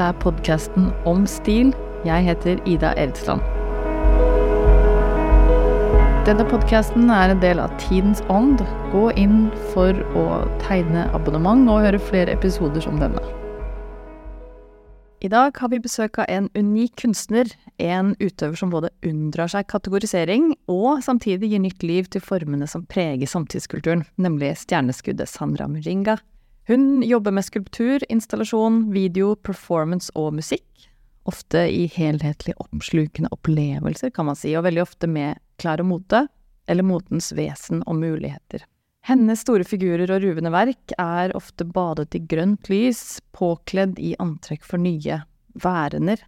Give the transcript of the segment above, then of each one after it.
Dette er podkasten om stil. Jeg heter Ida Eldsland. Denne podkasten er en del av Tidens ånd. Gå inn for å tegne abonnement og høre flere episoder som denne. I dag har vi besøk av en unik kunstner, en utøver som både unndrar seg kategorisering og samtidig gir nytt liv til formene som preger samtidskulturen, nemlig stjerneskuddet Sandra Muringa. Hun jobber med skulptur, installasjon, video, performance og musikk. Ofte i helhetlig oppslukende opplevelser, kan man si, og veldig ofte med klær og mote, eller motens vesen og muligheter. Hennes store figurer og ruvende verk er ofte badet i grønt lys, påkledd i antrekk for nye værener.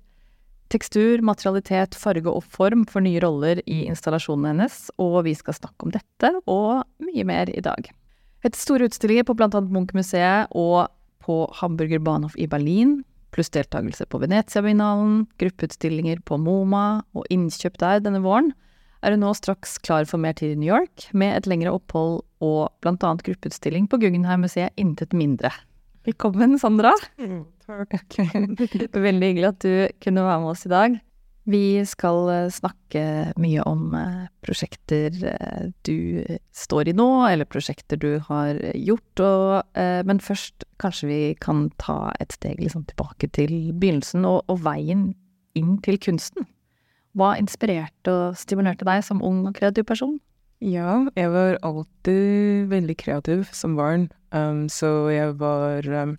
Tekstur, materialitet, farge og form for nye roller i installasjonen hennes, og vi skal snakke om dette og mye mer i dag. Etter store utstillinger på annet Munch-museet og på Hamburger Bahnhof i Berlin, pluss deltakelse på Venezia-binalen, gruppeutstillinger på MoMA og innkjøp der denne våren, er hun nå straks klar for mer tid i New York, med et lengre opphold og annet gruppeutstilling på Guggenheim-museet Intet mindre. Velkommen, Sandra. Mm, takk. Veldig hyggelig at du kunne være med oss i dag. Vi skal eh, snakke mye om eh, prosjekter eh, du står i nå, eller prosjekter du har gjort, og, men først kanskje vi kan ta et steg liksom tilbake til begynnelsen og, og veien inn til kunsten. Hva inspirerte og stimulerte deg som ung og kreativ person? Ja, jeg var alltid veldig kreativ som barn, um, så jeg var um,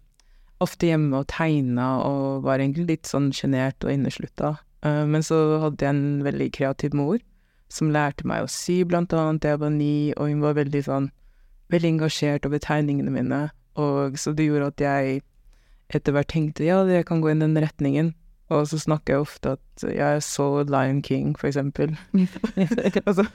ofte hjemme og tegna og var egentlig litt sånn sjenert og inneslutta. Uh, men så hadde jeg en veldig kreativ mor som lærte meg å sy, blant annet, da jeg var ni, og hun var veldig sånn veldig engasjert over tegningene mine, og så det gjorde at jeg etter hvert tenkte ja, jeg kan gå i den retningen. Og så snakker jeg ofte at jeg så Lion King, for eksempel. og, så,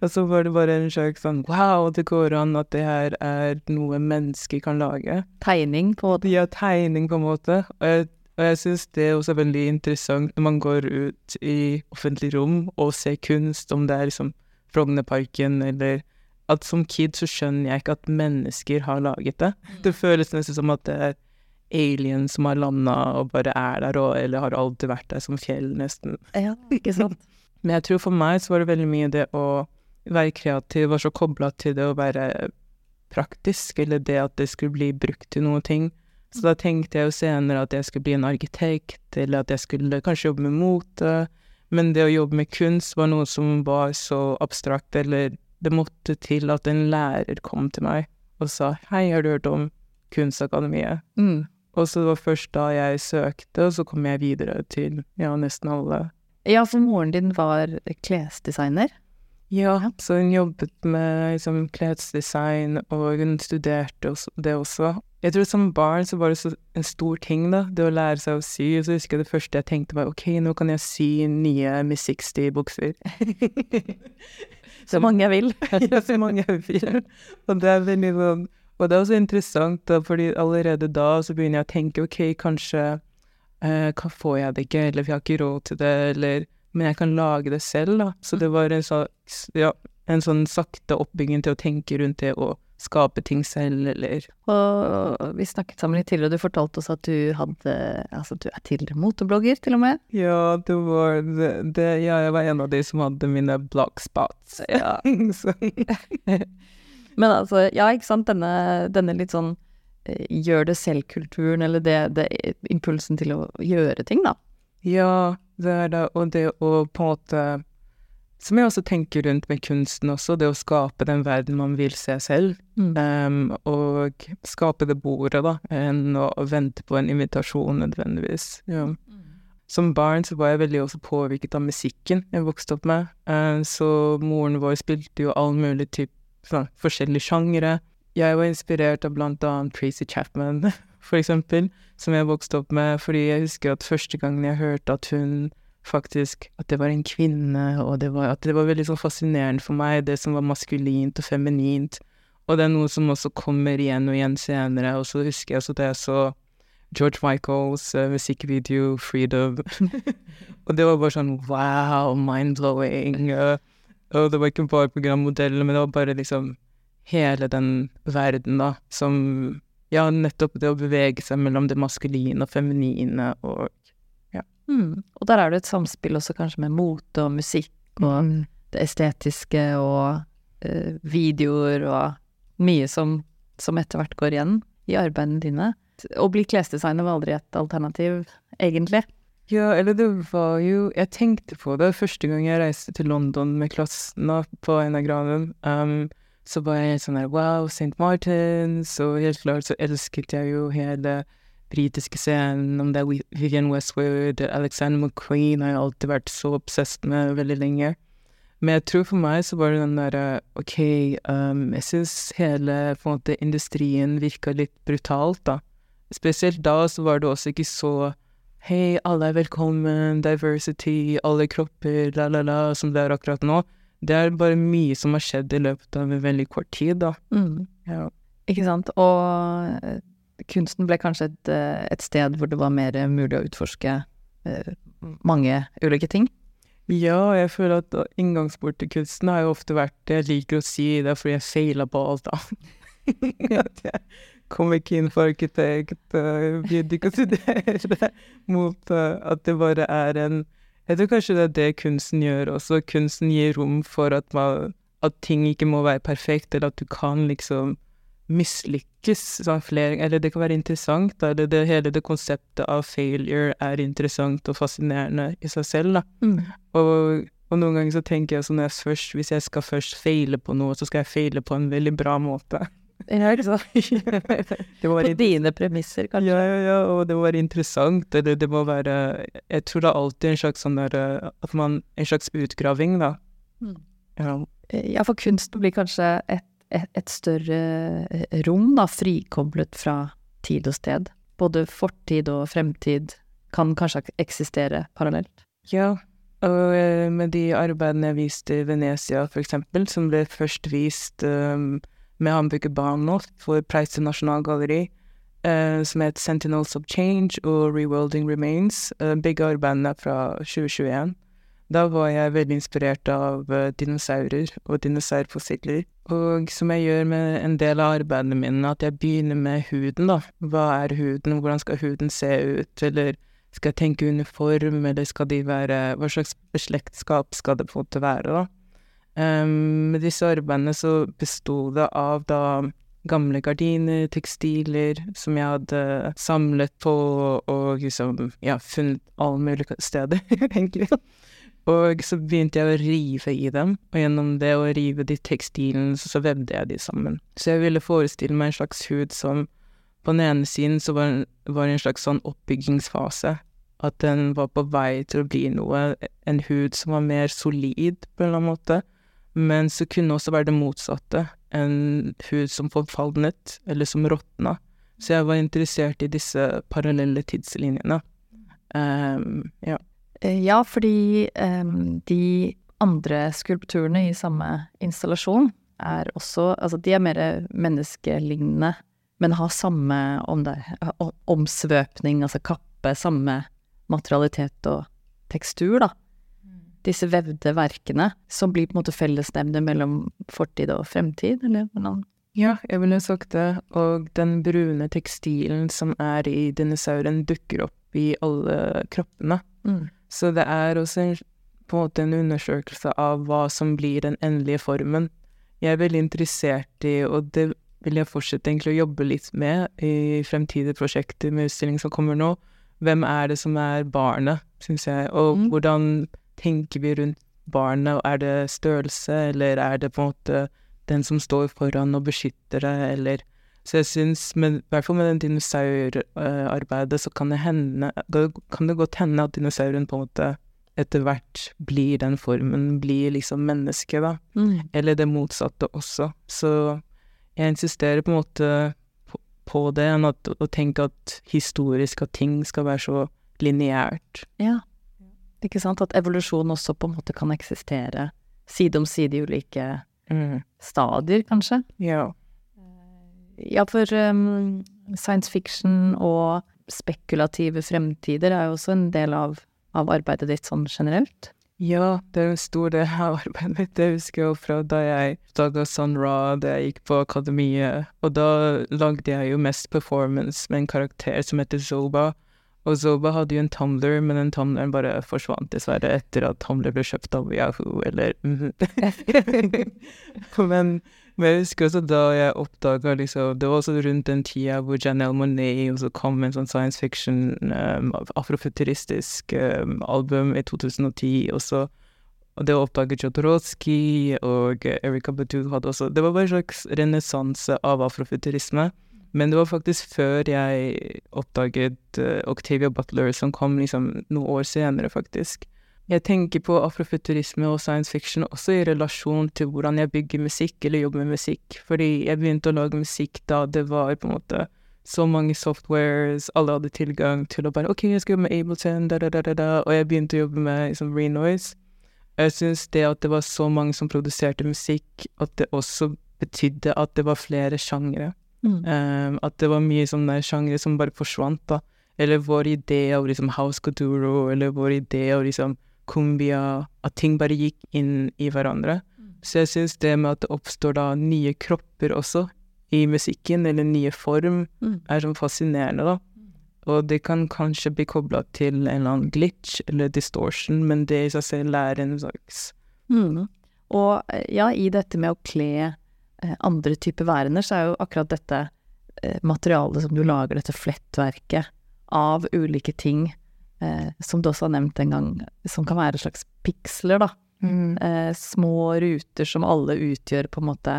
og, så, var det bare en slags sånn wow, det går an at det her er noe mennesker kan lage. Tegning, på en måte? Ja, tegning, på en måte. Og jeg, og jeg syns det er også veldig interessant når man går ut i offentlig rom og ser kunst, om det er liksom Frognerparken eller At som kid så skjønner jeg ikke at mennesker har laget det. Mm. Det føles nesten som at det er alien som har landa og bare er der, og, eller har alltid vært der som fjell, nesten. Ja, ikke sant. Men jeg tror for meg så var det veldig mye det å være kreativ, var så kobla til det å være praktisk, eller det at det skulle bli brukt til noe ting. Så da tenkte jeg jo senere at jeg skulle bli en arkitekt, eller at jeg skulle kanskje jobbe med mote. Men det å jobbe med kunst var noe som var så abstrakt, eller det måtte til at en lærer kom til meg og sa 'Hei, har du hørt om Kunstakademiet?' Mm. Og så det var først da jeg søkte, og så kom jeg videre til ja, nesten alle. Ja, for moren din var klesdesigner? Ja, så hun jobbet med liksom, klesdesign, og hun studerte også, det også. Jeg tror som barn så var det så en stor ting, da, det å lære seg å sy. Og så husker jeg det første jeg tenkte var ok, nå kan jeg sy nye Miss 60-bukser. så mange jeg vil. ja, så mange jeg vil. Og det er veldig sånn og det er også interessant, da, fordi allerede da så begynner jeg å tenke ok, kanskje eh, får jeg det ikke, eller vi har ikke råd til det, eller Men jeg kan lage det selv, da. Så det var en, slags, ja, en sånn sakte oppbygging til å tenke rundt det å skape ting selv, eller Og vi snakket sammen litt tidligere, og du fortalte oss at du hadde Altså, du er tidligere moteblogger, til og med? Ja, det var det, det Ja, jeg var en av de som hadde mine blogspots. Ja. Men altså, ja, ikke sant, denne, denne litt sånn eh, gjør det selv-kulturen, eller det, det, impulsen til å gjøre ting, da. Ja, det er det, og det å på en måte Som jeg også tenker rundt med kunsten også, det å skape den verden man vil se selv. Mm. Um, og skape det bordet, da, enn å vente på en invitasjon nødvendigvis. Ja. Mm. Som barn så var jeg veldig også påvirket av musikken jeg vokste opp med. Um, så moren vår spilte jo all mulig type sånn, forskjellige sjangere. Jeg var inspirert av blant annet Tracy Chapman, for eksempel, som jeg vokste opp med, fordi jeg husker at første gangen jeg hørte at hun faktisk At det var en kvinne, og det var, at det var veldig sånn fascinerende for meg, det som var maskulint og feminint. Og det er noe som også kommer igjen og igjen senere, og så husker jeg også da jeg så George Michaels uh, musikkvideo 'Freedom'. og det var bare sånn wow, mind-blowing. Uh, og det var ikke bare programmodellen, men det var bare liksom hele den verden, da, som ja, nettopp det å bevege seg mellom det maskuline og feminine og Mm. Og der er det et samspill også kanskje med mote og musikk og Mm. det estetiske og eh, videoer og mye som, som etter hvert går igjen i arbeidene dine. Å bli klesdesigner var aldri et alternativ, egentlig. Ja, eller det var jo Jeg tenkte på det første gang jeg reiste til London med klassen på en av graden. Um, så var jeg sånn der Wow, St. Martins, og helt klart så elsket jeg jo hele britiske scenen, om det er Vivian Westwood, Alexander McQueen har jeg alltid vært så obsessed med veldig lenge. Men jeg tror for meg så var det den derre OK, um, jeg syns hele på en måte industrien virka litt brutalt, da. Spesielt da så var det også ikke så Hei, alle er velkommen, diversity, alle kropper, la, la, la, som det er akkurat nå. Det er bare mye som har skjedd i løpet av en veldig kort tid, da. Mm. Ja. Ikke sant. Og eh, kunsten ble kanskje et, eh, et sted hvor det var mer mulig å utforske eh, mange ulike ting. Ja, jeg føler at inngangsport til kunsten har jo ofte vært det jeg liker å si, det er fordi jeg feila på alt, da. at jeg kom ikke inn for arkitekt, begynte ikke å studere, mot at det bare er en Jeg tror kanskje det er det kunsten gjør også. Kunsten gir rom for at, man, at ting ikke må være perfekt, eller at du kan liksom mislykkes sånn flere Eller det kan være interessant, da. Det, det, hele det konseptet av failure er interessant og fascinerende i seg selv, da. Mm. Og, og noen ganger så tenker jeg sånn når jeg først, hvis jeg skal først feile på noe, så skal jeg feile på en veldig bra måte. Ja, ikke sant. Det må På dine premisser, kanskje. ja, ja, ja, og det være interessant, Det, det må være Jeg tror det er alltid en slags sånn der At man En slags utgraving, da. Mm. Ja. Ja, for kunsten blir kanskje et, et, et større rom, da, frikoblet fra tid og sted. Både fortid og fremtid kan kanskje eksistere parallelt. ja. Og eh, med de arbeidene jeg viste i Venezia, for eksempel, som ble først vist um, med Hamburger Bahnhof for Preise Nasjonalgalleri, uh, som het Sentinels of Change og Reworlding Remains. Uh, begge arbeidene fra 2021. Da var jeg veldig inspirert av eh, dinosaurer og dinosaurfossiler. Og som jeg gjør med en del av arbeidene mine, at jeg begynner med huden, da. Hva er huden, hvordan skal huden se ut, eller skal jeg tenke uniform, eller skal de være Hva slags slektskap skal det på en måte være, da? Um, med disse arbeidene så besto det av da gamle gardiner, tekstiler, som jeg hadde samlet på og liksom, ja, funnet alle mulige steder, egentlig. Og så begynte jeg å rive i dem, og gjennom det å rive de tekstilene, så, så vevde jeg de sammen. Så jeg ville forestille meg en slags hud som på den ene siden så var, var en slags sånn oppbyggingsfase. At den var på vei til å bli noe, en hud som var mer solid, på en eller annen måte. Men så kunne det også være det motsatte, en hud som forfalnet, eller som råtna. Så jeg var interessert i disse parallelle tidslinjene. Um, ja. Eh, Ja, fordi um, de andre skulpturene i samme installasjon er også Altså, de er mer menneskelignende, men har samme om det, er omsvøpning, altså kappe, samme materialitet og tekstur, da. Disse vevde verkene, som blir på en måte fellesnevner mellom fortid og fremtid, eller hvordan Ja, jeg ville sagt det. Og den brune tekstilen som er i dinosauren, dukker opp i alle kroppene. mm. Så det er også en, på en måte en undersøkelse av hva som blir den endelige formen. Jeg er veldig interessert i, og det vil jeg fortsette egentlig å jobbe litt med i fremtidige prosjekter med utstilling som kommer nå. Hvem er det som er barnet, syns jeg, og Mm. hvordan tenker vi rundt barnet, er det størrelse, eller er det på en måte den som står foran og beskytter det, eller så jeg syns, men i hvert fall med den dinosaurarbeidet, så kan det hende Da kan det godt hende at dinosauren på en måte etter hvert blir den formen, blir liksom menneske, da. Mm. Eller det motsatte også. Så jeg insisterer på en måte på, på det, enn at, å tenke at historisk at ting skal være så lineært. Ja. Ikke sant? At evolusjon også på en måte kan eksistere side om side i ulike stadier, kanskje. Ja. Ja, for um, science fiction og spekulative fremtider er jo også en del av, av arbeidet ditt sånn generelt. Ja, det er en stor del av arbeidet mitt. Det husker jeg jo fra da jeg oppdaga Sunra, da jeg gikk på akademiet. Og da lagde jeg jo mest performance med en karakter som heter Zoba. Og Zoba hadde jo en Tumblr, men den Tumblren bare forsvant dessverre etter at Tumblr ble kjøpt av Yahoo, eller men, men jeg husker også da jeg oppdaga liksom Det var også rundt den tida hvor Janelle Monet også kom med en sånn science fiction, um, afrofuturistisk um, album i 2010, og så og det å oppdage Jodorowsky og Erika Badu hadde også Det var bare en slags renessanse av afrofuturisme. Men det var faktisk før jeg oppdaget uh, Octavia Butler, som kom liksom noen år senere, faktisk. Jeg tenker på afrofuturisme og science fiction også i relasjon til hvordan jeg bygger musikk eller jobber med musikk, fordi jeg begynte å lage musikk da det var på en måte så mange softwares, alle hadde tilgang til å bare OK, jeg skal jobbe med Ableton, da, da, da, da, og jeg begynte å jobbe med liksom, Renoise. Jeg syns det at det var så mange som produserte musikk, at det også betydde at det var flere sjangre. Mm. Um, at det var mye sånne sjangre som bare forsvant, da. Eller vår idé av liksom house couture, eller vår idé av liksom kumbia, at ting bare gikk inn i hverandre. Mm. Så jeg syns det med at det oppstår da nye kropper også i musikken, eller nye form, mm. er sånn fascinerende, da. Mm. Og det kan kanskje bli kobla til en eller annen glitch eller distortion, men det i seg selv er en slags mm. Og eh, ja, i dette med å kle andre typer værender, så er jo akkurat dette eh, materialet som du lager, dette flettverket av ulike ting, eh, som du også har nevnt en gang, som kan være slags piksler, da. Mm. Eh, små ruter som alle utgjør på en måte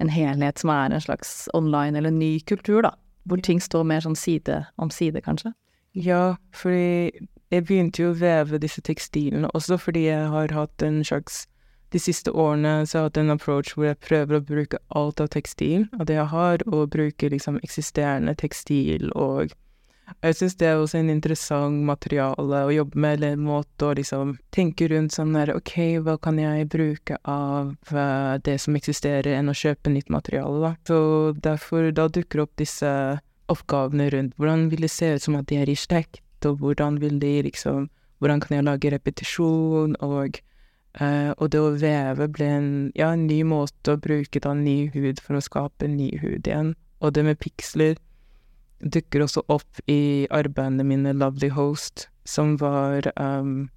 en helhet som er en slags online eller ny kultur, da. Hvor ting står mer sånn side om side, kanskje. Ja, fordi jeg begynte jo å veve disse tekstilene også fordi jeg har hatt en slags De siste årene så har jeg hatt en approach hvor jeg prøver å bruke alt av tekstil av det jeg har, og bruke liksom eksisterende tekstil og jeg syns det er også en interessant materiale å jobbe med, eller en måte å liksom tenke rundt sånn der OK, hva kan jeg bruke av uh, det som eksisterer, enn å kjøpe nytt materiale, da. Så derfor, da dukker opp disse oppgavene rundt hvordan vil det se ut som at de er i slekt, og hvordan vil de liksom Hvordan kan jeg lage repetisjon, og og det å veve ble en, ja, en ny måte å bruke da ny hud for å skape en ny hud igjen. Og det med piksler dukker også opp i arbeidene mine, 'Lovely Host', som var um,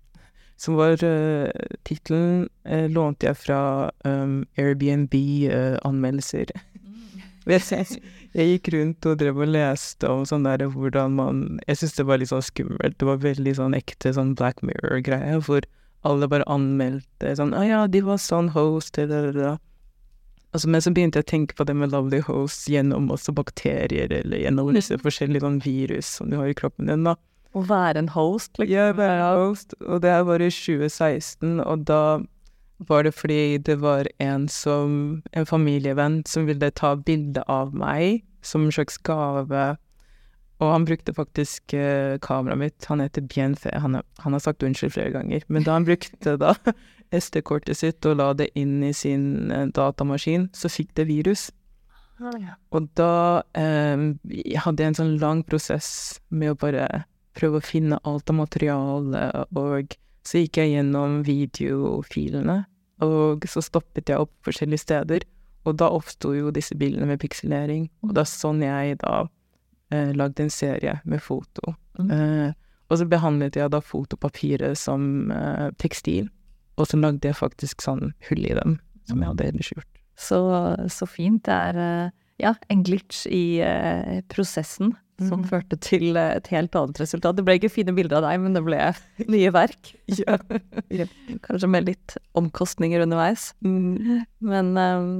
som var uh, Tittelen uh, lånte jeg fra um, Airbnb-anmeldelser. Uh, jeg, gikk rundt og drev og leste om sånn der hvordan man Jeg syntes det var litt sånn skummelt. Det var veldig sånn ekte sånn Black Mirror-greie, hvor alle bare anmeldte sånn 'Å ah, ja, de var sånn host', eller, Altså, men så begynte jeg å tenke på det med lovely hosts gjennom også bakterier, eller gjennom mm. disse forskjellige sånn virus som du har i kroppen din, da. Å være en host, liksom? Ja, være en host. Og det var i 2016, og da var det fordi det var en som En familievenn som ville ta bilde av meg som en slags gave. Og han brukte faktisk uh, kameraet mitt. Han heter Bienfe. Han, han, har sagt unnskyld flere ganger. Men da han brukte da SD-kortet sitt og la det inn i sin eh, datamaskin, så fikk det virus. Og da eh, hadde jeg en sånn lang prosess med å bare prøve å finne alt av materiale, og så gikk jeg gjennom videofilene, og så stoppet jeg opp forskjellige steder, og da oppsto jo disse bildene med pikselering, og det er sånn jeg da eh, lagde en serie med foto. Mm. Eh, og så behandlet jeg da fotopapiret som eh, tekstil. Og så lagde jeg faktisk sånn hull i dem, som jeg hadde ellers gjort. Så, så fint. Det er eh, ja, en glitch i eh, prosessen som mm. førte til uh, et helt annet resultat. Det ble ikke fine bilder av deg, men det ble nye verk. ja. Kanskje med litt omkostninger underveis. Mm. Men, um,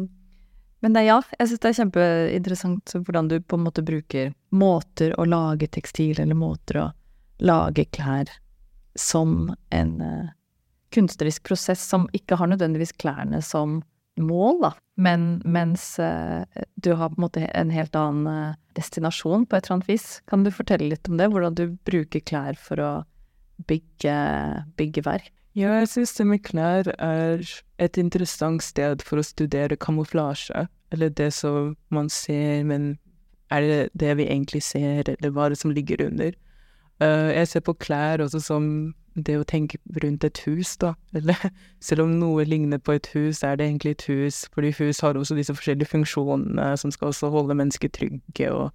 men det, ja, jeg syns det er kjempeinteressant hvordan du på en måte bruker måter å lage tekstil, eller måter å lage klær, som en uh, kunstnerisk prosess som ikke har nødvendigvis klærne som mål, da. Men mens uh, du har på en måte en helt annen uh, destinasjon på et eller annet vis. Kan du fortelle litt om det? Hvordan du bruker klær for å bygge, bygge verk? Ja, jeg synes det med klær er et interessant sted for å studere kamuflasje. Eller det som man ser, men er det det vi egentlig ser, eller hva er det som ligger under? Uh, jeg ser på klær også som det å tenke rundt et hus, da. Eller selv om noe ligner på et hus, er det egentlig et hus, fordi hus har også disse forskjellige funksjonene som skal også holde mennesker trygge og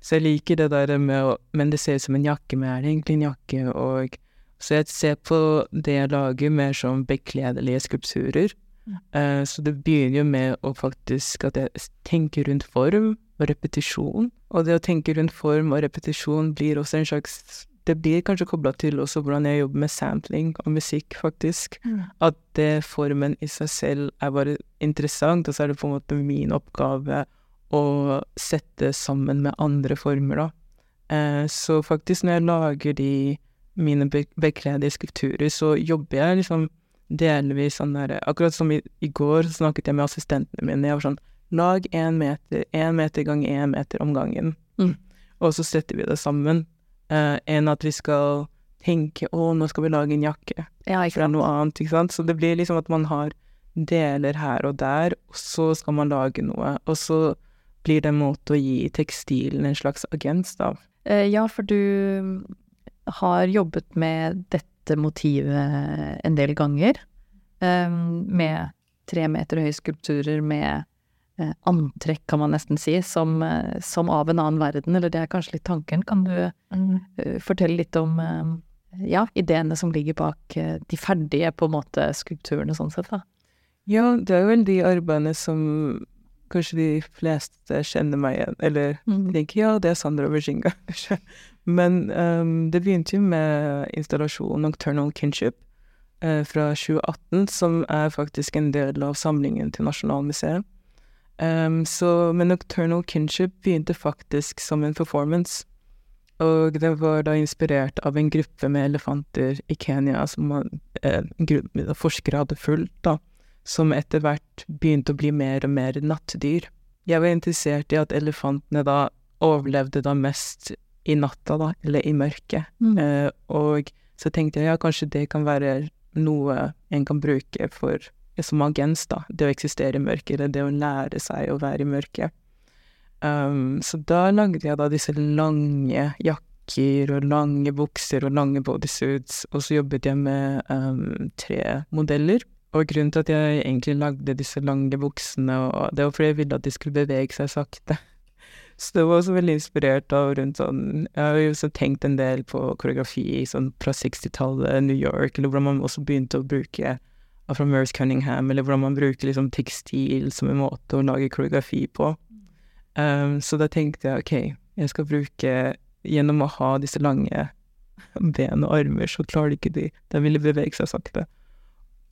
Så jeg liker det der med å Men det ser ut som en jakke, men er det egentlig en jakke? Og Så jeg ser på det jeg lager, mer som bekledelige skulpturer. Uh, så det begynner jo med å faktisk at jeg tenker rundt form og repetisjon. Og det å tenke rundt form og repetisjon blir også en slags Det blir kanskje kobla til også hvordan jeg jobber med sampling og musikk, faktisk. Mm. At det formen i seg selv er bare interessant, og så er det på en måte min oppgave å sette sammen med andre former, da. Uh, så faktisk, når jeg lager de mine be bekledelige skulpturer, så jobber jeg liksom delvis sånn der Akkurat som i, i går snakket jeg med assistentene mine. Jeg var sånn Lag én meter, én meter gang én meter om gangen. Mm. Og så setter vi det sammen. Uh, enn at vi skal tenke 'Å, nå skal vi lage en jakke'. Ja, sant. noe annet, ikke sant. Så det blir liksom at man har deler her og der, og så skal man lage noe. Og så blir det en måte å gi tekstilen en slags agens, da. Uh, ja, for du har jobbet med dette motivet en del ganger. Um, med tre meter høye skulpturer med uh, antrekk, kan man nesten si, som, uh, som, av en annen verden. Eller det er kanskje litt tanken. Kan du uh, fortelle litt om ja, ideene som ligger bak de ferdige, på en måte, skulpturene sånn sett, da? Ja, det er vel de arbeidene som kanskje de fleste kjenner meg igjen, eller mm. tenker ja, det er Sandra Virginga, kanskje. Men um, det begynte jo med installasjonen Nocturnal Kinship uh, fra 2018, som er faktisk en del av samlingen til Nasjonalmuseet. Um, så, men Nocturnal Kinship begynte faktisk som en performance. Og det var da inspirert av en gruppe med elefanter i Kenya som man, eh, forskere hadde fulgt, da, som etter hvert begynte å bli mer og mer nattdyr. Jeg var interessert i at elefantene da overlevde da mest i natta, da, eller i mørket. Mm. Eh, og så tenkte jeg ja, kanskje det kan være noe en kan bruke for som agens, da. Det å eksistere i mørket, eller det å lære seg å være i mørket. Um, så da lagde jeg da disse lange jakker og lange bukser og lange bodysuits, og så jobbet jeg med um, tre modeller. Og grunnen til at jeg egentlig lagde disse lange buksene, og det var fordi jeg ville at de skulle bevege seg sakte. Så det var også veldig inspirert av rundt sånn Jeg har jo også tenkt en del på koreografi sånn fra 60-tallet, New York, eller hvordan man også begynte å bruke fra Merce Cunningham, eller hvordan man bruker liksom tekstil som en måte å lage koreografi på. Um, så da tenkte jeg ok, jeg skal bruke Gjennom å ha disse lange ben og armer, så klarer ikke de De ville bevege seg sakte.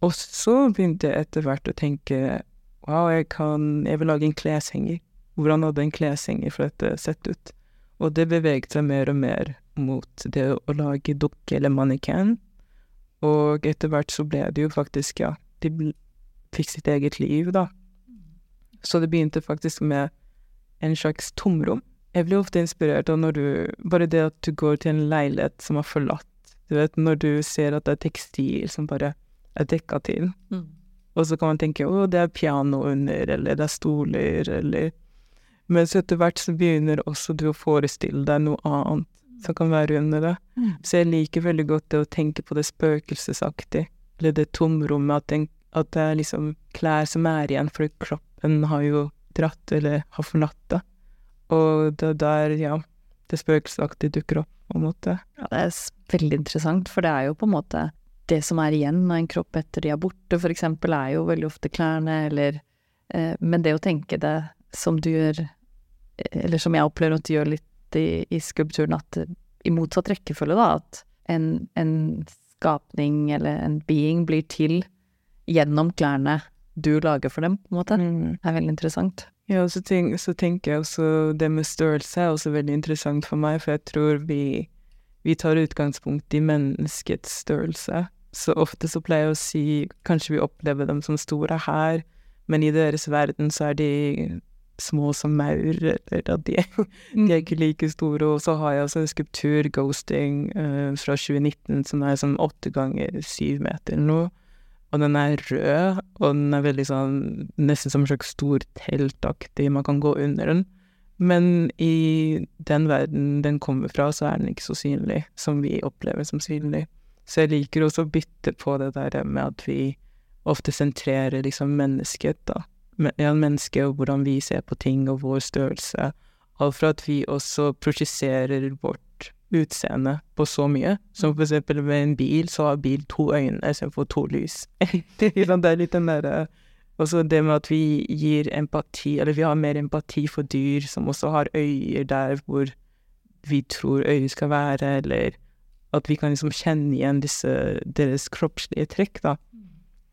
Og så begynte jeg etter hvert å tenke wow, jeg kan Jeg vil lage en kleshenger hvordan hadde en kleshenger for dette sett ut? Og det beveget seg mer og mer mot det å lage dukke eller mannequin. Og etter hvert så ble det jo faktisk, ja, de fikk sitt eget liv, da. Så det begynte faktisk med en slags tomrom. Jeg blir ofte inspirert av når du Bare det at du går til en leilighet som er forlatt. Du vet, når du ser at det er tekstil som bare er dekka til. Mm. Og så kan man tenke å, det er piano under, eller det er stoler, eller Men så etter hvert så begynner også du å forestille deg noe annet som kan være under det. Mm. Så jeg liker veldig godt det å tenke på det spøkelsesaktig, eller det tomrommet, at, den, at det er liksom klær som er igjen, for kroppen har jo dratt eller har forlatt det. Og det der, ja, det spøkelsesaktige dukker opp, på en måte. Ja, det er veldig interessant, for det er jo på en måte det som er igjen av en kropp etter de er borte, for eksempel, er jo veldig ofte klærne, eller eh, Men det å tenke det som du gjør eller som jeg opplever at du gjør litt i, i skulpturen, at i motsatt rekkefølge, da, at en, en skapning eller en being blir til gjennom klærne du lager for dem, på en måte. Mm. Det er veldig interessant. Ja, og så, tenk, så, tenker jeg også det med størrelse er også veldig interessant for meg, for jeg tror vi, vi tar utgangspunkt i menneskets størrelse. Så ofte så pleier jeg å si kanskje vi opplever dem som store her, men i deres verden så er de små som maur, eller at de, de, er ikke like store. Og så har jeg også en skulptur, Ghosting, uh, fra 2019, som er sånn åtte ganger syv meter eller noe. Og den er rød, og den er veldig sånn Nesten som en slags stor teltaktig, man kan gå under den. Men i den verden den kommer fra, så er den ikke så synlig som vi opplever som synlig. Så jeg liker også å bytte på det der med at vi ofte sentrerer liksom mennesket, da. Ja, mennesket og hvordan vi ser på ting og vår størrelse. Alt fra at vi også projiserer vårt utseende på så mye. Som for eksempel med en bil, så har bil to øyne istedenfor to lys. det er litt den derre også det med at vi gir empati, eller vi har mer empati for dyr som også har øyer der hvor vi tror øyet skal være, eller at vi kan liksom kjenne igjen disse, deres kroppslige trekk, da,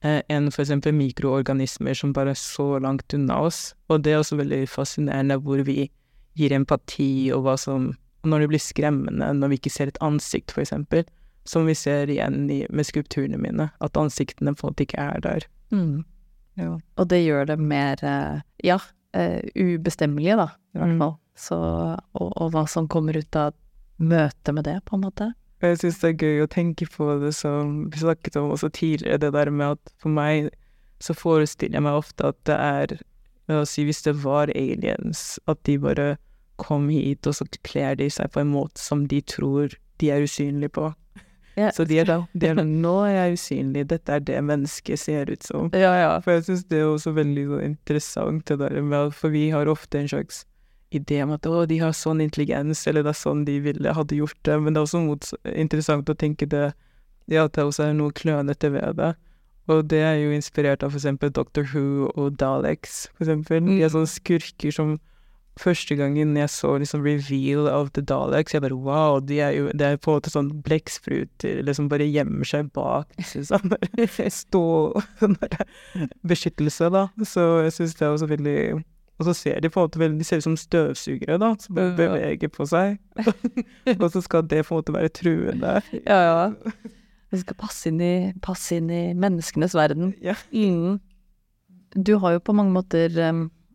eh, enn eksempel mikroorganismer som bare er så langt unna oss. Og det er også veldig fascinerende hvor vi gir empati, og hva som Når det blir skremmende, når vi ikke ser et ansikt, eksempel, som vi ser igjen i, med skulpturene mine, at ansiktene måte ikke er der. Mm. Ja. Og det gjør det mer, eh, ja, uh, ubestemmelige, da, i hvert mm. fall. Så, og, og, hva som kommer ut av møtet med det, på en måte. Jeg syns det er gøy å tenke på det som vi snakket om også tidligere, det der med at for meg så forestiller jeg meg ofte at det er La oss si hvis det var aliens, at de bare kom hit, og så kler de seg på en måte som de tror de er usynlige på. Ja. Så de er da de er, Nå er jeg usynlig, dette er det mennesket ser ut som. Ja, ja. For jeg syns det er også veldig interessant, det der med For vi har ofte en slags idé om at å, de har sånn intelligens, eller det er sånn de ville hadde gjort det, men det er også mot, interessant å tenke det, ja, at det også er noe klønete ved det. Og det er jo inspirert av for eksempel Doctor Who og Daleks, for eksempel. De er mm. sånne skurker som Første gangen jeg så liksom reveal of the Daleks, jeg bare wow, de er jo Det er på en måte sånn blekkspruter liksom bare gjemmer seg bak sånn stå sånn beskyttelse, da. Så jeg syns det er også veldig og så ser de på en måte veldig De ser ut som støvsugere, da, som beveger på seg. og så skal det på en måte være truende. Ja, ja. Vi skal passe inn i, passe inn i menneskenes verden. Ja. Mm. Du har jo på mange måter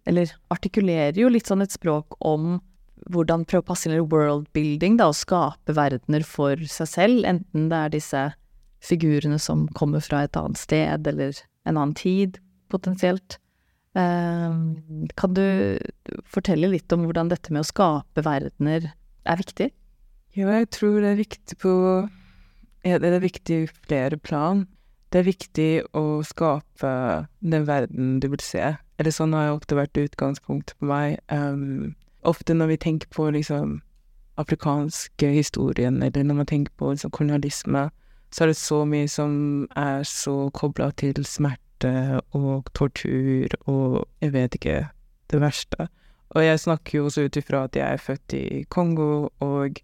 Eller artikulerer jo litt sånn et språk om hvordan prøve å passe inn i worldbuilding, da, og skape verdener for seg selv, enten det er disse figurene som kommer fra et annet sted, eller en annen tid, potensielt. Ehm, kan du fortelle litt om hvordan dette med å skape verdener er viktig? Jo, jeg tror det er viktig på ja, Det er viktig i flere plan. Det er viktig å skape den verden du vil se. Eller sånn har jeg ofte vært utgangspunktet på meg. Um, ofte når vi tenker på liksom afrikanske historien, eller når man tenker på liksom, kolonialisme, så er det så mye som er så kobla til smerte smerte og tortur og jeg vet ikke det verste. Og jeg snakker jo også ut ifra at jeg er født i Kongo, og,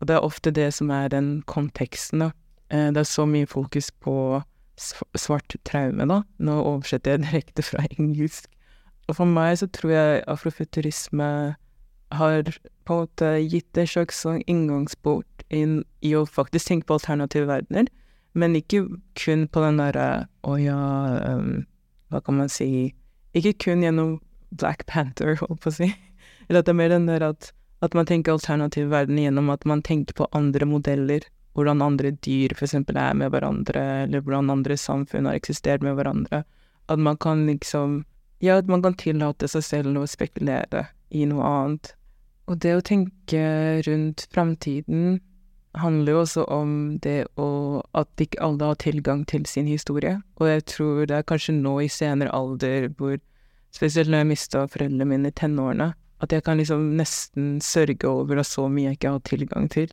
og, det er ofte det som er den konteksten, da. Eh, det er så mye fokus på svart traume, da. Nå oversetter jeg direkte fra engelsk. Og for meg så tror jeg afrofuturisme har på en måte gitt en slags sånn inngangsport inn i å faktisk tenke på alternative verdener. Men ikke kun på den derre Å ja, um, hva kan man si Ikke kun gjennom Black Panther, holdt på å si. Eller at det er mer den der at, at man tenker alternativ verden gjennom at man tenker på andre modeller. Hvordan andre dyr eksempel er med hverandre, eller hvordan andre samfunn har eksistert med hverandre. At man kan liksom Ja, at man kan tillate seg selv å spekulere i noe annet. Og det å tenke rundt framtiden handler jo også om det å At ikke alle har tilgang til sin historie. Og jeg tror det er kanskje nå i senere alder hvor Spesielt når jeg mista foreldrene mine i tenårene, at jeg kan liksom nesten sørge over at så mye jeg ikke har tilgang til.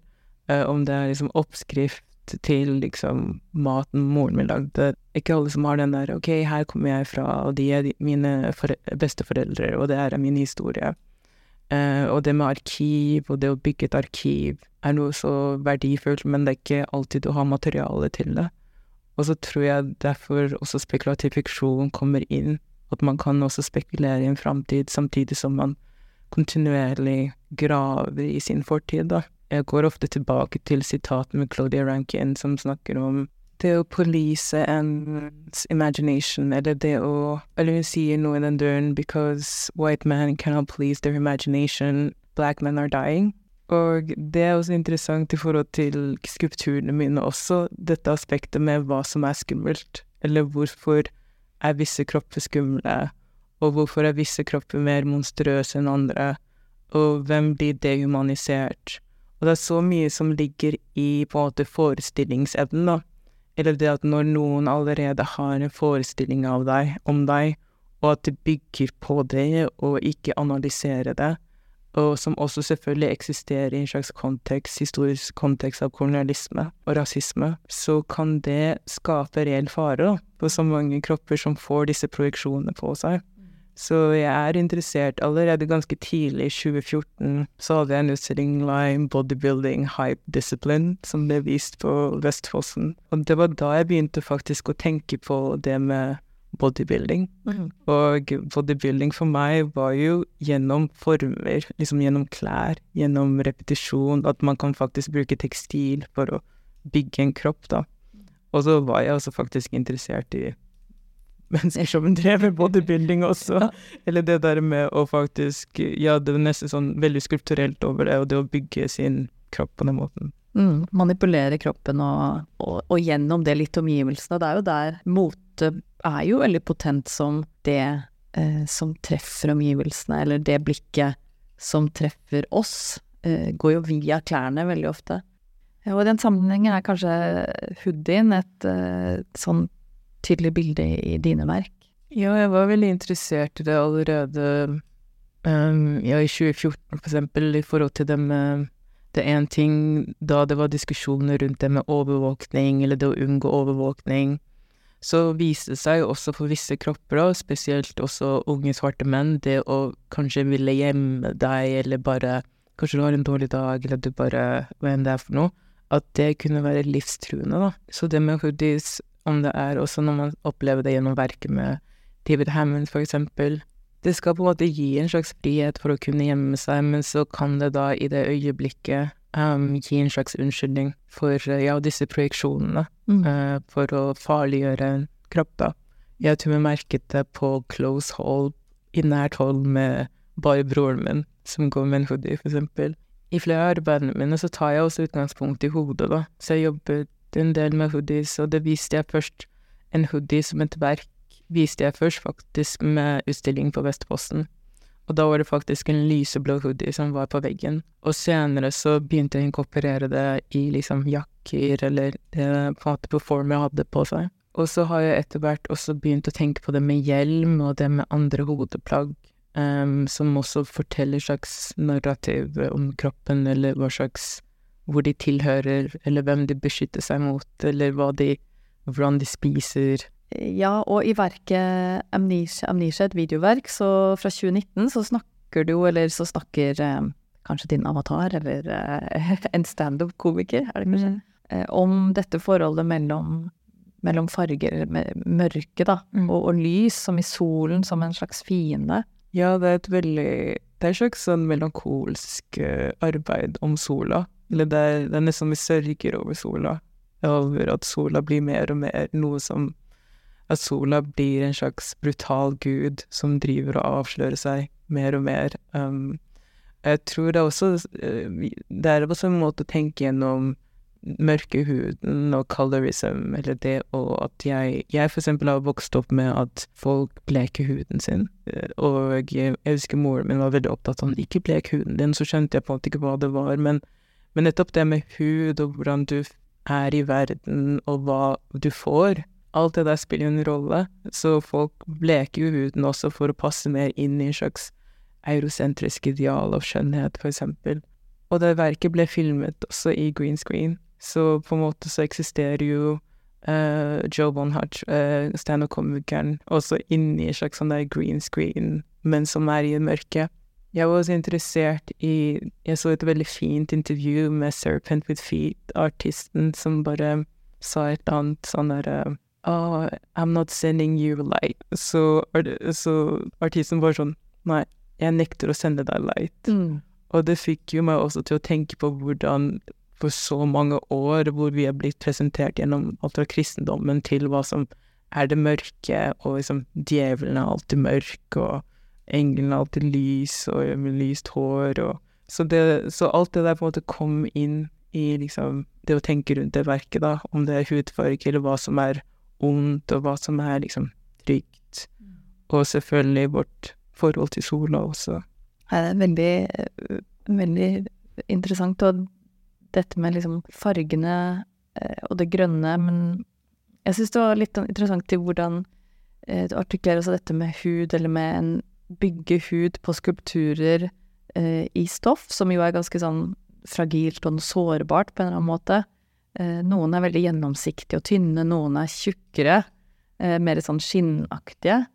Uh, om det er liksom oppskrift til liksom maten moren min lagde. Ikke alle som har den der ok, her kommer jeg fra, og de er mine besteforeldre, og det er min historie. Uh, og det med arkiv, og det å bygge et arkiv, er noe så verdifullt, men det er ikke alltid du har materiale til det. Og så tror jeg derfor også spekulativ fiksjon kommer inn, at man kan også spekulere i en framtid samtidig som man kontinuerlig graver i sin fortid, da. Jeg går ofte tilbake til sitatet med Claudia Rankin som snakker om det å police ens imagination, eller det å Eller hun sier noe i den døren because white men cannot please their imagination, black men are dying. Og det er også interessant i forhold til skulpturene mine også, dette aspektet med hva som er skummelt, eller hvorfor er visse kropper skumle, og hvorfor er visse kropper mer monstrøse enn andre. og hvem blir dehumanisert? Og det er så mye som ligger i på en måte forestillingsevnen, da. Eller det at når noen allerede har en forestilling av deg, om deg, og at det bygger på det, og ikke analyserer det, og som også selvfølgelig eksisterer i en slags kontekst, historisk kontekst av kolonialisme og rasisme, så kan det skape reell fare da, for så mange kropper som får disse projeksjonene på seg. Så jeg er interessert Allerede ganske tidlig, i 2014, så hadde jeg en utstilling line Bodybuilding Hype Discipline, som ble vist på Vestfossen. Og det var da jeg begynte faktisk å tenke på det med bodybuilding. Mm. Og bodybuilding for meg var jo gjennom former, liksom gjennom klær, gjennom repetisjon, at man kan faktisk bruke tekstil for å bygge en kropp, da. Og så var jeg også faktisk interessert i mennesker som drev med bodybuilding også. Eller det der med å faktisk Ja, det var nesten sånn veldig skulpturelt over det, og det å bygge sin kropp på den måten. Mm, manipulere kroppen og, og, og, gjennom det litt omgivelsene. Det er jo der mote er jo veldig potent som det eh, som treffer omgivelsene, eller det blikket som treffer oss, eh, går jo via klærne veldig ofte. Og i den sammenhengen er kanskje hoodien et eh, sånn tydelig bilde i dine verk? Ja, jeg var veldig interessert i det allerede um, ja, i 2014, for eksempel, i forhold til det med Det er én ting da det var diskusjoner rundt det med overvåkning, eller det å unngå overvåkning. Så viste det seg også for visse kropper, da, spesielt også unge svarte menn, det å kanskje ville gjemme deg, eller bare Kanskje du har en dårlig dag, eller du bare Hva enn det er for noe. At det kunne være livstruende, da. Så det med hoodies om det er også når man opplever det gjennom verket med David Hammond, for eksempel. Det skal på en måte gi en slags frihet for å kunne gjemme seg, men så kan det da i det øyeblikket um, gi en slags unnskyldning for ja, disse projeksjonene, mm. uh, for å farliggjøre en kropp, da. Jeg tror vi merket det på close hold, i nært hold med bare broren min, som går med en hoodie, for eksempel. I flere av arbeidene mine så tar jeg også utgangspunkt i hodet, da, så jeg jobbet en del med hoodies, og det viste jeg først En hoodie som et verk viste jeg først faktisk med utstilling på Vestposten. Og da var det faktisk en lyseblå hoodie som var på veggen. Og senere så begynte jeg å inkorporere det i liksom jakker eller det måte på form jeg hadde på seg. Og så har jeg etter hvert også begynt å tenke på det med hjelm og det med andre hodeplagg, um, som også forteller slags narrativ om kroppen, eller hva slags hvor de tilhører, eller hvem de beskytter seg mot, eller de hvordan de spiser. Ja, og i verket Amnesia, Amnesia, et videoverk, så fra 2019, så snakker du, eller så snakker eh, kanskje din avatar, eller eh, en standup-komiker, er det kanskje, mm. eh, om dette forholdet mellom, mellom farger, mørke, da, mm. og, og, lys, som i solen, som en slags fiende. Ja, det er et veldig Det er et slags sånn melankolsk eh, arbeid om sola. Eller det det er nesten vi sørger over sola. Over at sola blir mer og mer noe som At sola blir en slags brutal gud som driver og avslører seg mer og mer. Um, jeg tror det er også eh, Det er også en måte å tenke gjennom mørke huden og colorism, eller det og at jeg Jeg for eksempel har vokst opp med at folk bleker huden sin, eh, og jeg, husker moren min var veldig opptatt av at ikke blek huden din, så skjønte jeg på en måte ikke hva det var, men men nettopp det med hud og hvordan du er i verden, og hva du får, alt det der spiller en rolle. Så folk bleker jo huden også for å passe mer inn i en slags eurosentrisk ideal av skjønnhet, for eksempel. Og det verket ble filmet også i green screen, så på en måte så eksisterer jo uh, Joe Bonhart, uh, standup-komikeren, også inni en slags sånn der green screen, men som er i mørket. Jeg var også interessert i Jeg så et veldig fint intervju med Serpent With Feet-artisten, som bare sa et eller annet sånn derre Oh, I'm not sending you light. Så, så artisten var sånn Nei, jeg nekter å sende deg light. Mm. Og det fikk jo meg også til å tenke på hvordan for så mange år hvor vi er blitt presentert gjennom alt fra kristendommen til hva som er det mørke, og liksom djevelen er alltid mørk, og Engelen har alltid lys, og med lyst hår, og så, det, så alt det der på en måte kom inn i liksom det å tenke rundt det verket, da, om det er hudfarge, eller hva som er ondt, og hva som er liksom trygt. Mm. Og selvfølgelig vårt forhold til sola også Det er veldig, veldig interessant. Og dette med liksom fargene eh, og det grønne, men jeg syns det var litt sånn interessant til hvordan eh, du artikulerer også dette med hud, eller med en bygge hud på skulpturer eh, i stoff, som jo er ganske sånn fragilt og sårbart på en eller annen måte. Eh, noen er veldig gjennomsiktige og tynne, noen er tjukkere, eh, mer sånn skinnaktige.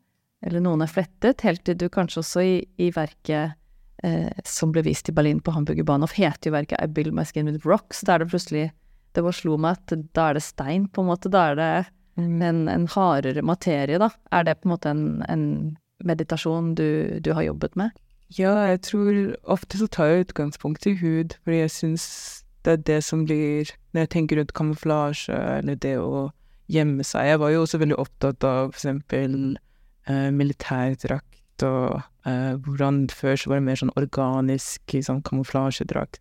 Eller noen er flettet, helt til du kanskje også i, i verket eh, som ble vist i Berlin på Hamburger Bahnhof, heter jo verket I Build My Skin With Rocks. Da er det plutselig Det bare slo meg at da er det stein, på en måte. Da er det mm. en, en hardere materie, da. Er det på en måte en, en meditasjon du, du, har jobbet med? Ja, jeg tror ofte så tar jeg utgangspunkt i hud, fordi jeg syns det er det som blir Når jeg tenker rundt kamuflasje, eller det å gjemme seg Jeg var jo også veldig opptatt av for eksempel eh, militærdrakt og eh, hvordan før så var det mer sånn organisk sånn kamuflasjedrakt,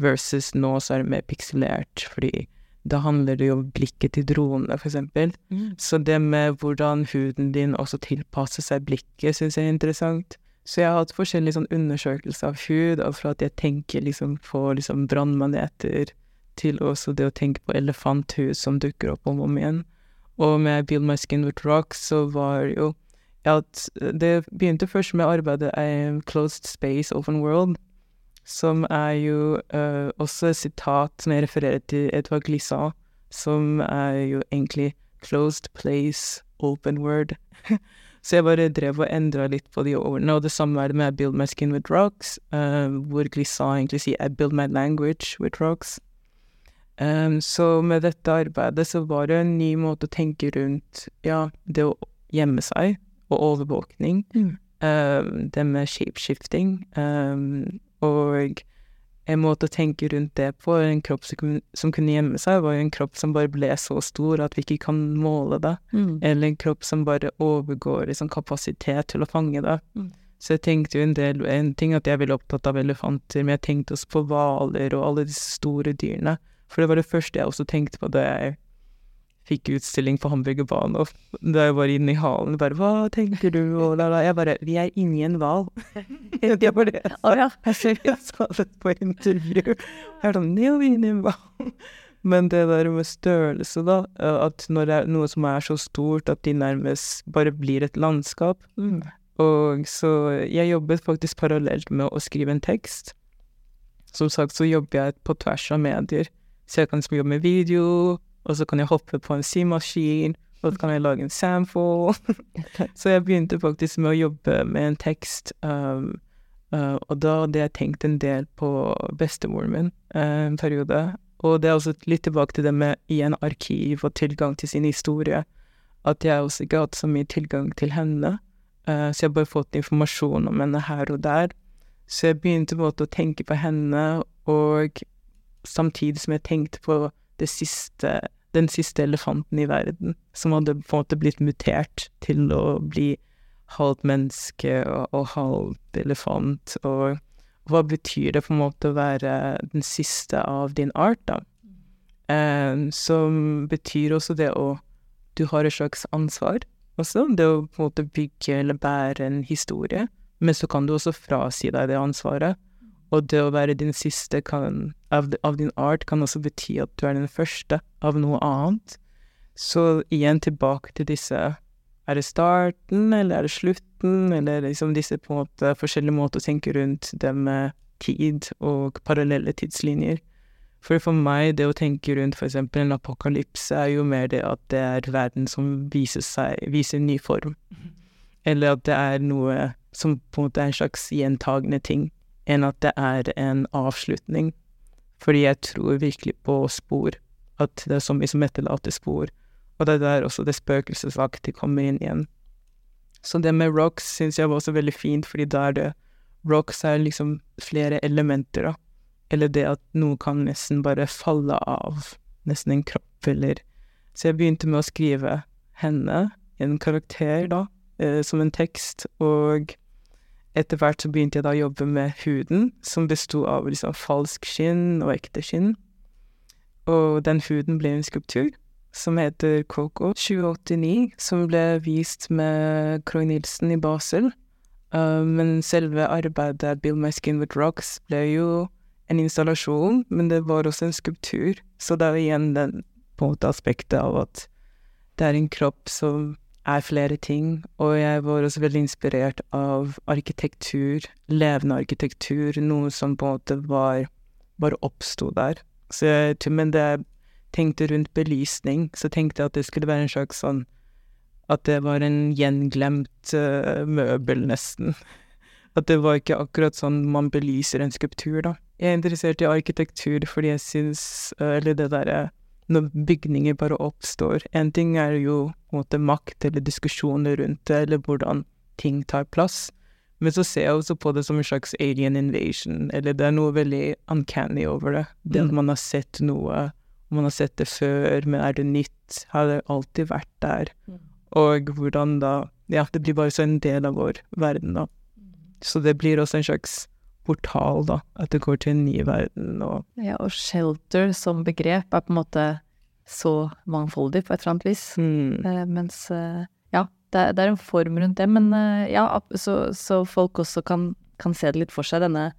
versus nå så er det mer pikselert, fordi da handler det jo om blikket til dronene, eksempel. Mm. Så det med hvordan huden din også tilpasser seg blikket, syns jeg er interessant. Så jeg har hatt forskjellige sånn undersøkelser av hud, og fra at jeg tenker liksom på liksom brannmaneter, til også det å tenke på elefanthud som dukker opp om og om igjen. Og med Build My Skin With Rocks så var jo at Det begynte først med arbeidet i Closed Space Open World, som er jo uh, også et sitat som jeg refererer til Edvard Glissant, som er jo egentlig Closed Place Open Word. Så jeg bare drev og endra litt på de ordene, og det samme er det med build my skin with rocks, uh, hvor Glissant egentlig sier I build my language with rocks. Um, så med dette arbeidet så var det en ny måte å tenke rundt, ja, det å gjemme seg, og overvåkning. Mm. Um, det med shapeshifting, um, og en måte å tenke rundt det på, en kropp som kunne, gjemme seg, var jo en kropp som bare ble så stor at vi ikke kan måle det. Mm. Eller en kropp som bare overgår liksom, kapasitet til å fange det. Mm. Så jeg tenkte jo en del En ting at jeg ville opptatt av elefanter, men jeg tenkte også på hvaler og alle disse store dyrene. For det var det første jeg også tenkte på da jeg fikk utstilling på Hamburgerbanen, og da jeg var inne i halen, bare 'Hva tenker du?' og la, la. Jeg bare 'Vi er inni en hval'. det var det jeg sa. jeg sa det på intervju. Jeg er sånn vi er inni en hval'. Men det der med størrelse, da, at når det er noe som er så stort at de nærmest bare blir et landskap mm. Og så jeg jobbet faktisk parallelt med å skrive en tekst. Som sagt så jobber jeg på tvers av medier. Så jeg kan jobbe med video, og så kan jeg hoppe på en symaskin, og så kan jeg lage en sample. så jeg begynte faktisk med å jobbe med en tekst, um, uh, og da hadde jeg tenkt en del på bestemoren min uh, en periode. Og det er også litt tilbake til det med igjen arkiv og tilgang til sin historie. At jeg også ikke har hatt så mye tilgang til henne. Uh, så jeg har bare fått informasjon om henne her og der. Så jeg begynte på en måte å tenke på henne, og samtidig som jeg tenkte på siste Den siste elefanten i verden, som hadde på en måte blitt mutert til å bli halvt menneske og, og halvt elefant, og hva betyr det på en måte å være den siste av din art, da? Um, som betyr også det å Du har et slags ansvar også, det å på en måte bygge eller bære en historie, men så kan du også frasi deg det ansvaret. Og det å være din siste kan, av, av, din art kan også bety at du er den første av noe annet. Så igjen tilbake til disse Er det starten, eller er det slutten, eller liksom disse på en måte forskjellige måter å tenke rundt det med tid og parallelle tidslinjer. For for meg, det å tenke rundt eksempel en apokalypse, er jo mer det at det er verden som viser seg, viser en ny form. Mhm. Eller at det er noe som på en måte er en slags gjentagende ting enn at det er en avslutning. Fordi jeg tror virkelig på spor, at det er så mye som etterlater spor. Og det er der også det spøkelsesaktige kommer inn igjen. Så det med rocks syns jeg var også veldig fint, fordi da er det Rocks er liksom flere elementer, da. Eller det at noe kan nesten bare falle av. Nesten en kropp, eller Så jeg begynte med å skrive henne, en karakter, da, eh, som en tekst, og etter hvert så begynte jeg da å jobbe med huden, som besto av liksom falsk skinn og ekte skinn. Og den huden ble en skulptur som heter Coco 2089, som ble vist med Kroy Nilsen i Basel. Uh, men selve arbeidet Build My Skin With Rocks ble jo en installasjon, men det var også en skulptur. Så det er jo igjen den på en måte aspektet av at det er en kropp som er flere ting, og jeg var også veldig inspirert av arkitektur, levende arkitektur, noe som på en måte var bare oppsto der. Så jeg, men det jeg tenkte rundt belysning, så tenkte jeg at det skulle være en slags sånn At det var en gjenglemt uh, møbel, nesten. At det var ikke akkurat sånn man belyser en skulptur, da. Jeg er interessert i arkitektur fordi jeg syns uh, Eller det derre når bygninger bare oppstår. En ting er jo måte makt eller diskusjoner rundt det, eller hvordan ting tar plass. Men så ser jeg også på det som en slags alien invasion, eller det er noe veldig uncanny over det. Det at mm. man har sett noe, man har sett det før, men er det nytt? Har det alltid vært der? Mm. Og hvordan da Ja, det blir bare så en del av vår verden, da. Mm. Så det blir også en slags portal, da. At det går til en ny verden og Ja, og shelter som begrep er på en måte så mangfoldig på et eller annet vis. Mm. Eh, mens eh, ja, det er, det er, en form rundt det. Men eh, ja, så, så, folk også kan, kan, se det litt for seg. Denne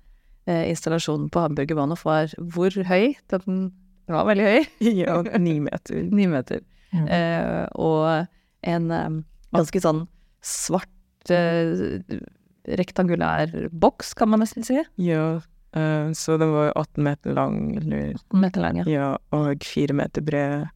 eh, installasjonen på Hamburger Bahnhof var hvor høy? Den var veldig høy. ja, ni meter. ni meter. Mm. Eh, og en eh, ganske sånn svart rektangulær boks, kan man nesten si. Ja, uh, så den var 18 meter lang, eller 18 meter lang, ja. ja. Og fire meter bred.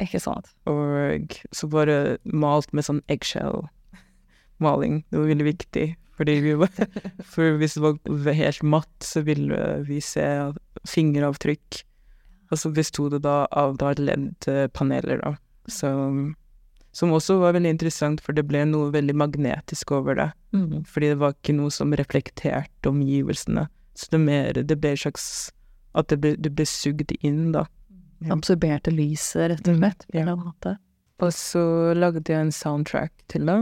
Ikke sant. Og så bare malt med sånn eggshell-maling. Det var veldig viktig. Fordi vi var, for hvis det var helt matt, så ville vi se fingeravtrykk. Og så besto det da av da LED-paneler, da. Så som også var veldig interessant, for det ble noe veldig magnetisk over det. Mm. Fordi det var ikke noe som reflekterte omgivelsene. Så det, mer, det ble slags At det ble, det ble sugd inn, da. Ja. Absorberte lyset, rett og slett, på en eller annen måte. Og så lagde jeg en soundtrack til det.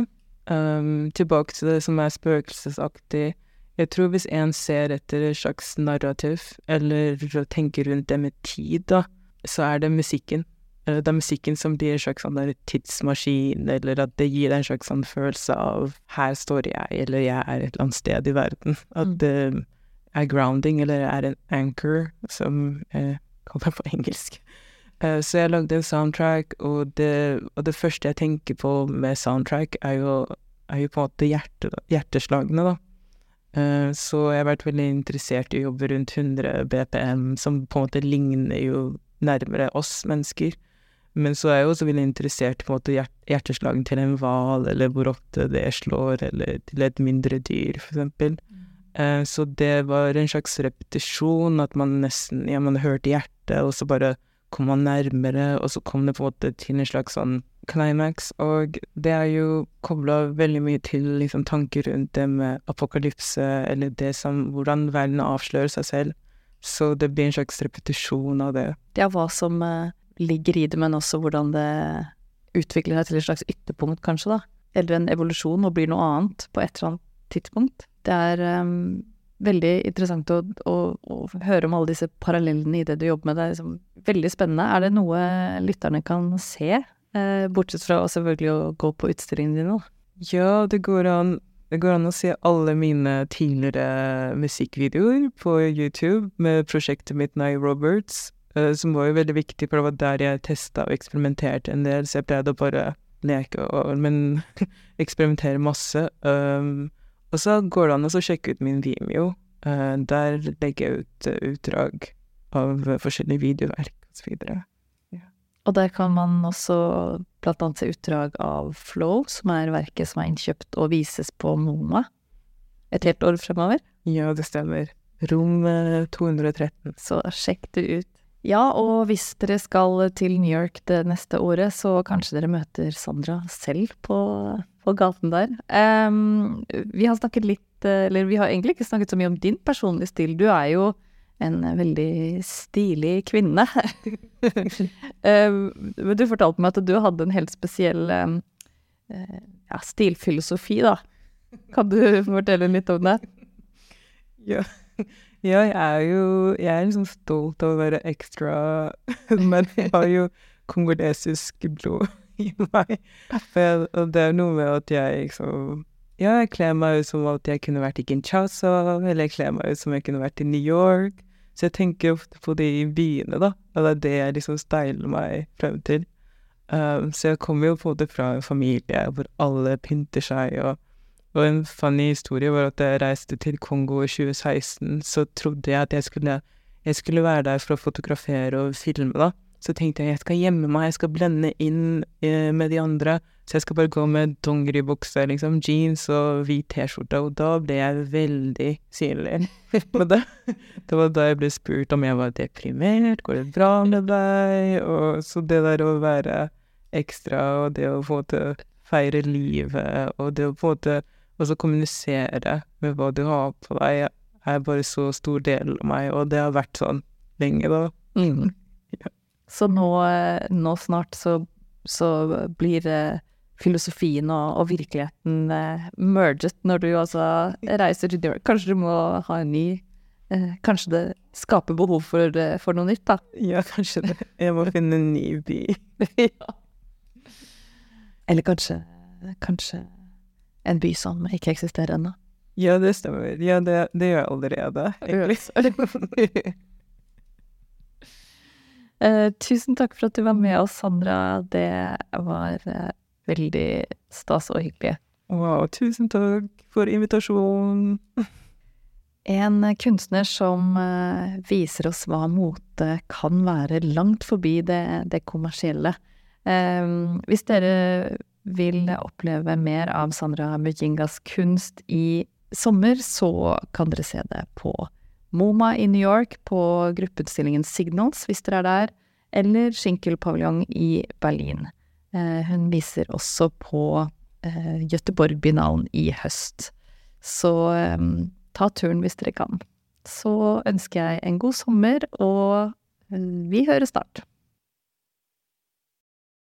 Um, tilbake til det som er spøkelsesaktig. Jeg tror hvis en ser etter et slags narrativ, eller tenker rundt det med tid, da, så er det musikken. Eh, det er musikken som blir en slags sånn tidsmaskin, eller at det gir deg en slags sånn følelse av 'her står jeg', eller 'jeg er et eller annet sted i verden'. At mm. det er grounding, eller er en anchor, som jeg kaller det på engelsk. Uh, så jeg lagde en soundtrack, og det, og det, første jeg tenker på med soundtrack, er jo, er jo på en måte hjerte, hjerteslagene, da. Uh, så jeg har vært veldig interessert i å jobbe rundt 100 BPM, som på en måte ligner jo nærmere oss mennesker. Men så er jeg også veldig interessert på en måte hjert hjerteslagen til en hval, eller hvor ofte det slår, eller til et mindre dyr, for eksempel. Mm. Eh, så det var en slags repetisjon, at man nesten Ja, man hørte hjertet, og så bare kom man nærmere, og så kom det på en måte til en slags sånn climax, og det er jo kobla veldig mye til liksom tanker rundt det med apokalypse, eller det som Hvordan verden avslører seg selv. Så det blir en slags repetisjon av det. Ja, hva som uh ligger i det, men også hvordan det utvikler seg til et slags ytterpunkt, kanskje, da. Eller en evolusjon og blir noe annet på et eller annet tidspunkt. Det er um, veldig interessant å, å, å, høre om alle disse parallellene i det du jobber med. Det er liksom veldig spennende. Er det noe lytterne kan se, eh, bortsett fra selvfølgelig å gå på utstillingene dine? Ja, det går an. Det går an å se alle mine tidligere musikkvideoer på YouTube med prosjektet mitt Nye Roberts. Eh, som var jo veldig viktig, for det var der jeg testa og eksperimenterte en del, så jeg pleide å bare leke og Men eksperimentere masse. Um, og så går det an å sjekke ut min Vimeo. Uh, der legger jeg ut uh, utdrag av uh, forskjellige videoverk osv. Ja. Og der kan man også blant annet se utdrag av Flow, som er verket som er innkjøpt og vises på Mona et helt år fremover. Ja, det stemmer. Rom 213. Så sjekk det ut. Ja, og hvis dere skal til New York det neste året, så kanskje dere møter Sandra selv på, på gaten der. Um, vi har snakket litt, eller vi har egentlig ikke snakket så mye om din personlige stil. Du er jo en veldig stilig kvinne. um, men du fortalte meg at du hadde en helt spesiell um, ja, stilfilosofi, da. Kan du fortelle litt om det? Ja. Ja, jeg er jo Jeg er liksom stolt av å være ekstra, men jeg har jo kongolesisk blod i meg. Og det er noe med at jeg liksom Ja, jeg kler meg ut som at jeg kunne vært i Kinshasa, eller jeg kler meg ut som jeg kunne vært i New York. Så jeg tenker ofte på de byene, da, og det er det jeg liksom steiler meg frem til. Um, så jeg kommer jo på det fra en familie hvor alle pynter seg, og, og en funny historie var at jeg reiste til Kongo i 2016, så trodde jeg at jeg skulle, jeg skulle være der for å fotografere og filme, da. Så tenkte jeg jeg skal gjemme meg, jeg skal blende inn eh, med de andre. Så jeg skal bare gå med dongeribukse, liksom, jeans og hvit T-skjorte, og da ble jeg veldig synlig. Men det, det var da jeg ble spurt om jeg var deprimert, går det bra med deg? Og så det der å være ekstra, og det å få til feire livet, og det å få til også kommunisere med hva du har på deg, er bare så stor del av meg, og det har vært sånn lenge, da. Mm. Så nå, nå snart så, så blir eh, filosofien og, og virkeligheten eh, merget når du altså reiser til New York. Kanskje du må ha en ny eh, Kanskje det skaper behov for, eh, for noe nytt, da? Ja, kanskje det. Jeg må finne en ny by. ja. Eller kanskje Kanskje en by som ikke eksisterer ennå. Ja, det stemmer. Ja, det, det gjør jeg allerede, egentlig. uh, tusen takk for at du var med oss, Sandra. Det var uh, veldig stas og hyggelig. Wow, tusen takk for invitasjonen. En kunstner som uh, viser oss hva mote kan være langt forbi det, det kommersielle. Eh, hvis dere vil oppleve mer av Sandra Mujingas kunst i sommer, så kan dere se det på MoMA i New York på gruppeutstillingen Signals, hvis dere er der, eller Schinkel-paviljong i Berlin. Eh, hun viser også på eh, Göteborg-binalen i høst. Så eh, ta turen hvis dere kan. Så ønsker jeg en god sommer, og vi høres snart.